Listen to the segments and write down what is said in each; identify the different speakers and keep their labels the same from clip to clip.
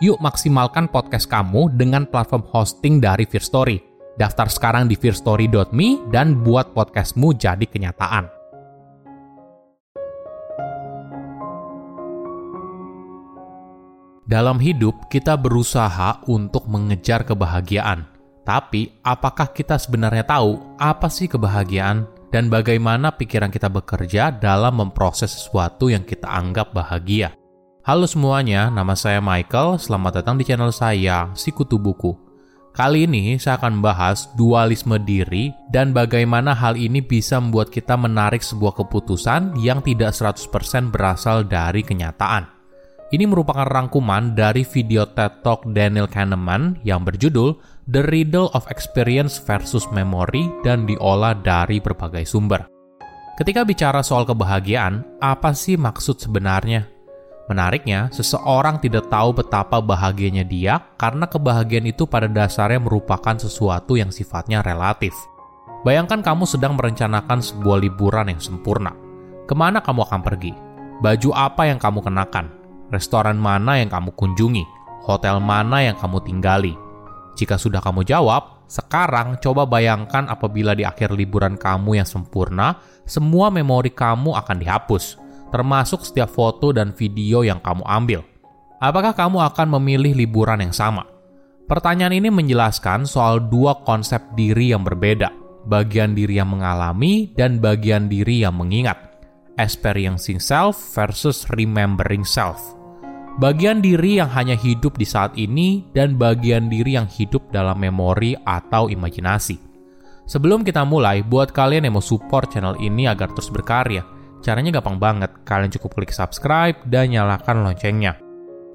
Speaker 1: Yuk maksimalkan podcast kamu dengan platform hosting dari Fear Story. Daftar sekarang di fearstory.me dan buat podcastmu jadi kenyataan. Dalam hidup, kita berusaha untuk mengejar kebahagiaan. Tapi, apakah kita sebenarnya tahu apa sih kebahagiaan dan bagaimana pikiran kita bekerja dalam memproses sesuatu yang kita anggap bahagia? Halo semuanya, nama saya Michael. Selamat datang di channel saya, Sikutu Buku. Kali ini saya akan bahas dualisme diri dan bagaimana hal ini bisa membuat kita menarik sebuah keputusan yang tidak 100% berasal dari kenyataan. Ini merupakan rangkuman dari video TED Talk Daniel Kahneman yang berjudul The Riddle of Experience versus Memory dan diolah dari berbagai sumber. Ketika bicara soal kebahagiaan, apa sih maksud sebenarnya? Menariknya, seseorang tidak tahu betapa bahagianya dia karena kebahagiaan itu pada dasarnya merupakan sesuatu yang sifatnya relatif. Bayangkan kamu sedang merencanakan sebuah liburan yang sempurna. Ke mana kamu akan pergi? Baju apa yang kamu kenakan? restoran mana yang kamu kunjungi, hotel mana yang kamu tinggali. Jika sudah kamu jawab, sekarang coba bayangkan apabila di akhir liburan kamu yang sempurna, semua memori kamu akan dihapus, termasuk setiap foto dan video yang kamu ambil. Apakah kamu akan memilih liburan yang sama? Pertanyaan ini menjelaskan soal dua konsep diri yang berbeda, bagian diri yang mengalami dan bagian diri yang mengingat. Experiencing self versus remembering self bagian diri yang hanya hidup di saat ini, dan bagian diri yang hidup dalam memori atau imajinasi. Sebelum kita mulai, buat kalian yang mau support channel ini agar terus berkarya, caranya gampang banget. Kalian cukup klik subscribe dan nyalakan loncengnya.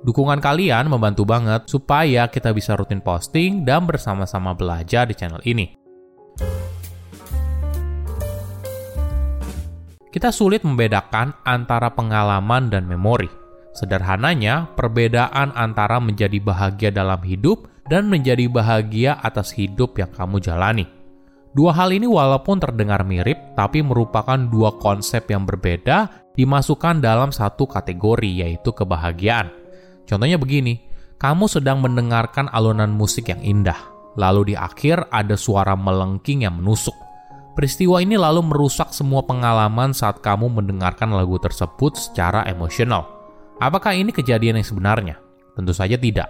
Speaker 1: Dukungan kalian membantu banget supaya kita bisa rutin posting dan bersama-sama belajar di channel ini. Kita sulit membedakan antara pengalaman dan memori Sederhananya, perbedaan antara menjadi bahagia dalam hidup dan menjadi bahagia atas hidup yang kamu jalani. Dua hal ini walaupun terdengar mirip, tapi merupakan dua konsep yang berbeda dimasukkan dalam satu kategori, yaitu kebahagiaan. Contohnya begini, kamu sedang mendengarkan alunan musik yang indah, lalu di akhir ada suara melengking yang menusuk. Peristiwa ini lalu merusak semua pengalaman saat kamu mendengarkan lagu tersebut secara emosional. Apakah ini kejadian yang sebenarnya? Tentu saja tidak.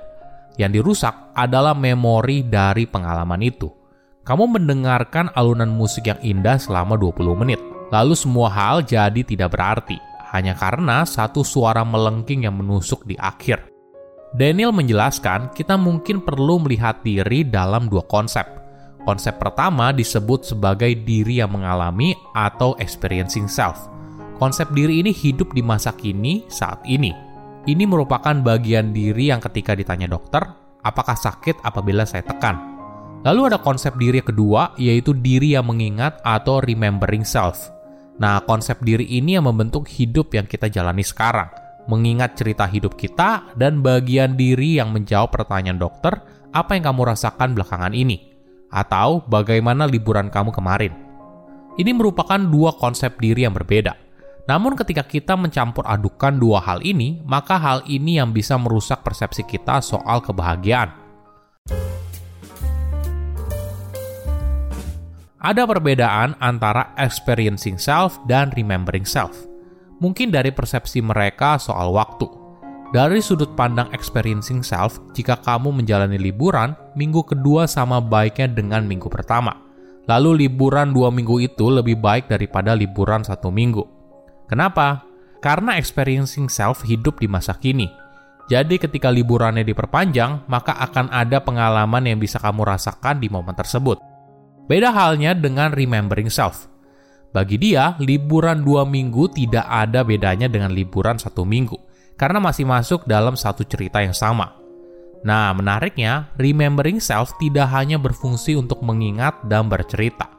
Speaker 1: Yang dirusak adalah memori dari pengalaman itu. Kamu mendengarkan alunan musik yang indah selama 20 menit, lalu semua hal jadi tidak berarti, hanya karena satu suara melengking yang menusuk di akhir. Daniel menjelaskan, kita mungkin perlu melihat diri dalam dua konsep. Konsep pertama disebut sebagai diri yang mengalami atau experiencing self – Konsep diri ini hidup di masa kini saat ini. Ini merupakan bagian diri yang ketika ditanya dokter, apakah sakit apabila saya tekan. Lalu ada konsep diri kedua, yaitu diri yang mengingat atau remembering self. Nah, konsep diri ini yang membentuk hidup yang kita jalani sekarang. Mengingat cerita hidup kita dan bagian diri yang menjawab pertanyaan dokter, apa yang kamu rasakan belakangan ini? Atau bagaimana liburan kamu kemarin? Ini merupakan dua konsep diri yang berbeda. Namun ketika kita mencampur adukan dua hal ini, maka hal ini yang bisa merusak persepsi kita soal kebahagiaan. Ada perbedaan antara experiencing self dan remembering self. Mungkin dari persepsi mereka soal waktu. Dari sudut pandang experiencing self, jika kamu menjalani liburan, minggu kedua sama baiknya dengan minggu pertama. Lalu liburan dua minggu itu lebih baik daripada liburan satu minggu. Kenapa? Karena experiencing self hidup di masa kini. Jadi ketika liburannya diperpanjang, maka akan ada pengalaman yang bisa kamu rasakan di momen tersebut. Beda halnya dengan remembering self. Bagi dia, liburan dua minggu tidak ada bedanya dengan liburan satu minggu, karena masih masuk dalam satu cerita yang sama. Nah, menariknya, remembering self tidak hanya berfungsi untuk mengingat dan bercerita.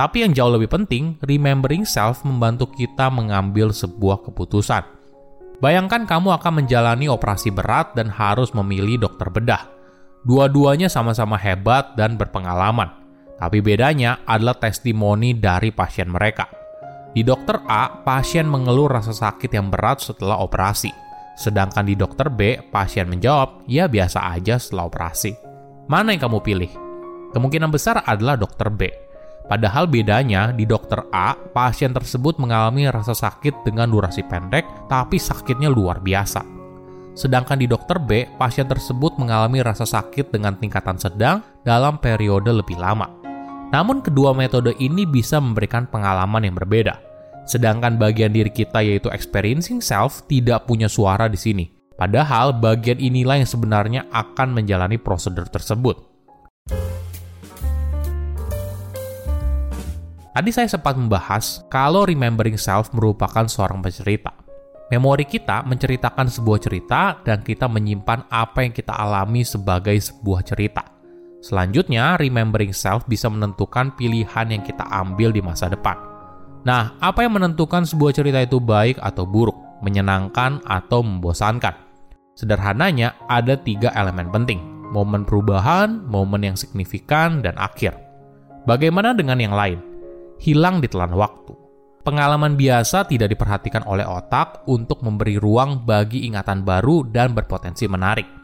Speaker 1: Tapi yang jauh lebih penting, remembering self membantu kita mengambil sebuah keputusan. Bayangkan kamu akan menjalani operasi berat dan harus memilih dokter bedah. Dua-duanya sama-sama hebat dan berpengalaman. Tapi bedanya adalah testimoni dari pasien mereka. Di dokter A, pasien mengeluh rasa sakit yang berat setelah operasi. Sedangkan di dokter B, pasien menjawab, ya biasa aja setelah operasi. Mana yang kamu pilih? Kemungkinan besar adalah dokter B Padahal bedanya di dokter A, pasien tersebut mengalami rasa sakit dengan durasi pendek, tapi sakitnya luar biasa. Sedangkan di dokter B, pasien tersebut mengalami rasa sakit dengan tingkatan sedang dalam periode lebih lama. Namun kedua metode ini bisa memberikan pengalaman yang berbeda. Sedangkan bagian diri kita yaitu experiencing self tidak punya suara di sini. Padahal bagian inilah yang sebenarnya akan menjalani prosedur tersebut. Tadi saya sempat membahas kalau remembering self merupakan seorang pencerita. Memori kita menceritakan sebuah cerita dan kita menyimpan apa yang kita alami sebagai sebuah cerita. Selanjutnya, remembering self bisa menentukan pilihan yang kita ambil di masa depan. Nah, apa yang menentukan sebuah cerita itu baik atau buruk, menyenangkan atau membosankan? Sederhananya, ada tiga elemen penting. Momen perubahan, momen yang signifikan, dan akhir. Bagaimana dengan yang lain? hilang di telan waktu. Pengalaman biasa tidak diperhatikan oleh otak untuk memberi ruang bagi ingatan baru dan berpotensi menarik.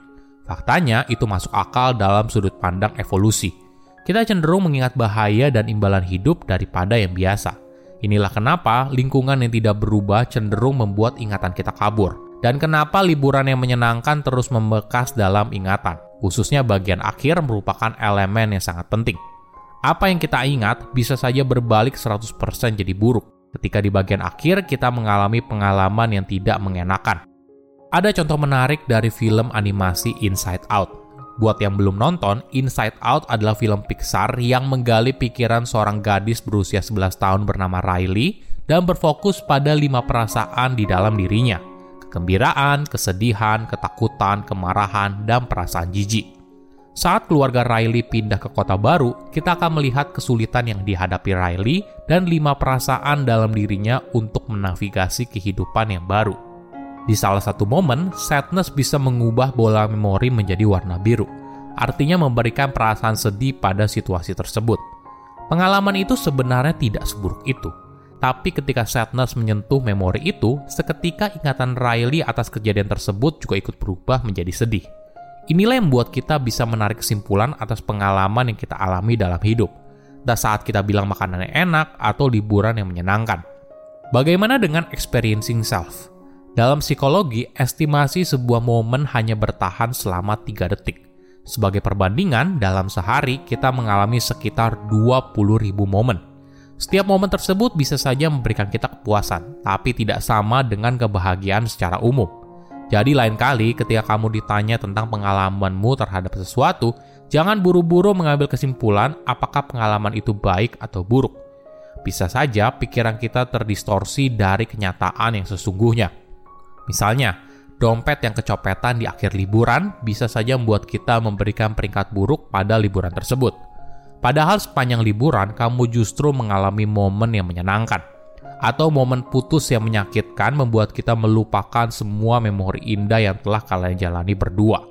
Speaker 1: Faktanya, itu masuk akal dalam sudut pandang evolusi. Kita cenderung mengingat bahaya dan imbalan hidup daripada yang biasa. Inilah kenapa lingkungan yang tidak berubah cenderung membuat ingatan kita kabur. Dan kenapa liburan yang menyenangkan terus membekas dalam ingatan, khususnya bagian akhir merupakan elemen yang sangat penting apa yang kita ingat bisa saja berbalik 100% jadi buruk ketika di bagian akhir kita mengalami pengalaman yang tidak mengenakan. Ada contoh menarik dari film animasi Inside Out. Buat yang belum nonton, Inside Out adalah film Pixar yang menggali pikiran seorang gadis berusia 11 tahun bernama Riley dan berfokus pada lima perasaan di dalam dirinya. Kegembiraan, kesedihan, ketakutan, kemarahan, dan perasaan jijik. Saat keluarga Riley pindah ke kota baru, kita akan melihat kesulitan yang dihadapi Riley dan lima perasaan dalam dirinya untuk menavigasi kehidupan yang baru. Di salah satu momen, sadness bisa mengubah bola memori menjadi warna biru, artinya memberikan perasaan sedih pada situasi tersebut. Pengalaman itu sebenarnya tidak seburuk itu, tapi ketika sadness menyentuh memori itu, seketika ingatan Riley atas kejadian tersebut juga ikut berubah menjadi sedih. Inilah yang membuat kita bisa menarik kesimpulan atas pengalaman yang kita alami dalam hidup. Dan saat kita bilang makanan yang enak atau liburan yang menyenangkan. Bagaimana dengan experiencing self? Dalam psikologi, estimasi sebuah momen hanya bertahan selama 3 detik. Sebagai perbandingan, dalam sehari kita mengalami sekitar 20.000 momen. Setiap momen tersebut bisa saja memberikan kita kepuasan, tapi tidak sama dengan kebahagiaan secara umum. Jadi lain kali ketika kamu ditanya tentang pengalamanmu terhadap sesuatu, jangan buru-buru mengambil kesimpulan apakah pengalaman itu baik atau buruk. Bisa saja pikiran kita terdistorsi dari kenyataan yang sesungguhnya. Misalnya, dompet yang kecopetan di akhir liburan bisa saja membuat kita memberikan peringkat buruk pada liburan tersebut. Padahal sepanjang liburan kamu justru mengalami momen yang menyenangkan atau momen putus yang menyakitkan membuat kita melupakan semua memori indah yang telah kalian jalani berdua.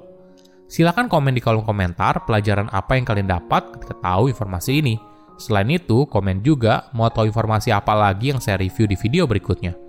Speaker 1: Silahkan komen di kolom komentar pelajaran apa yang kalian dapat ketika tahu informasi ini. Selain itu, komen juga mau tahu informasi apa lagi yang saya review di video berikutnya.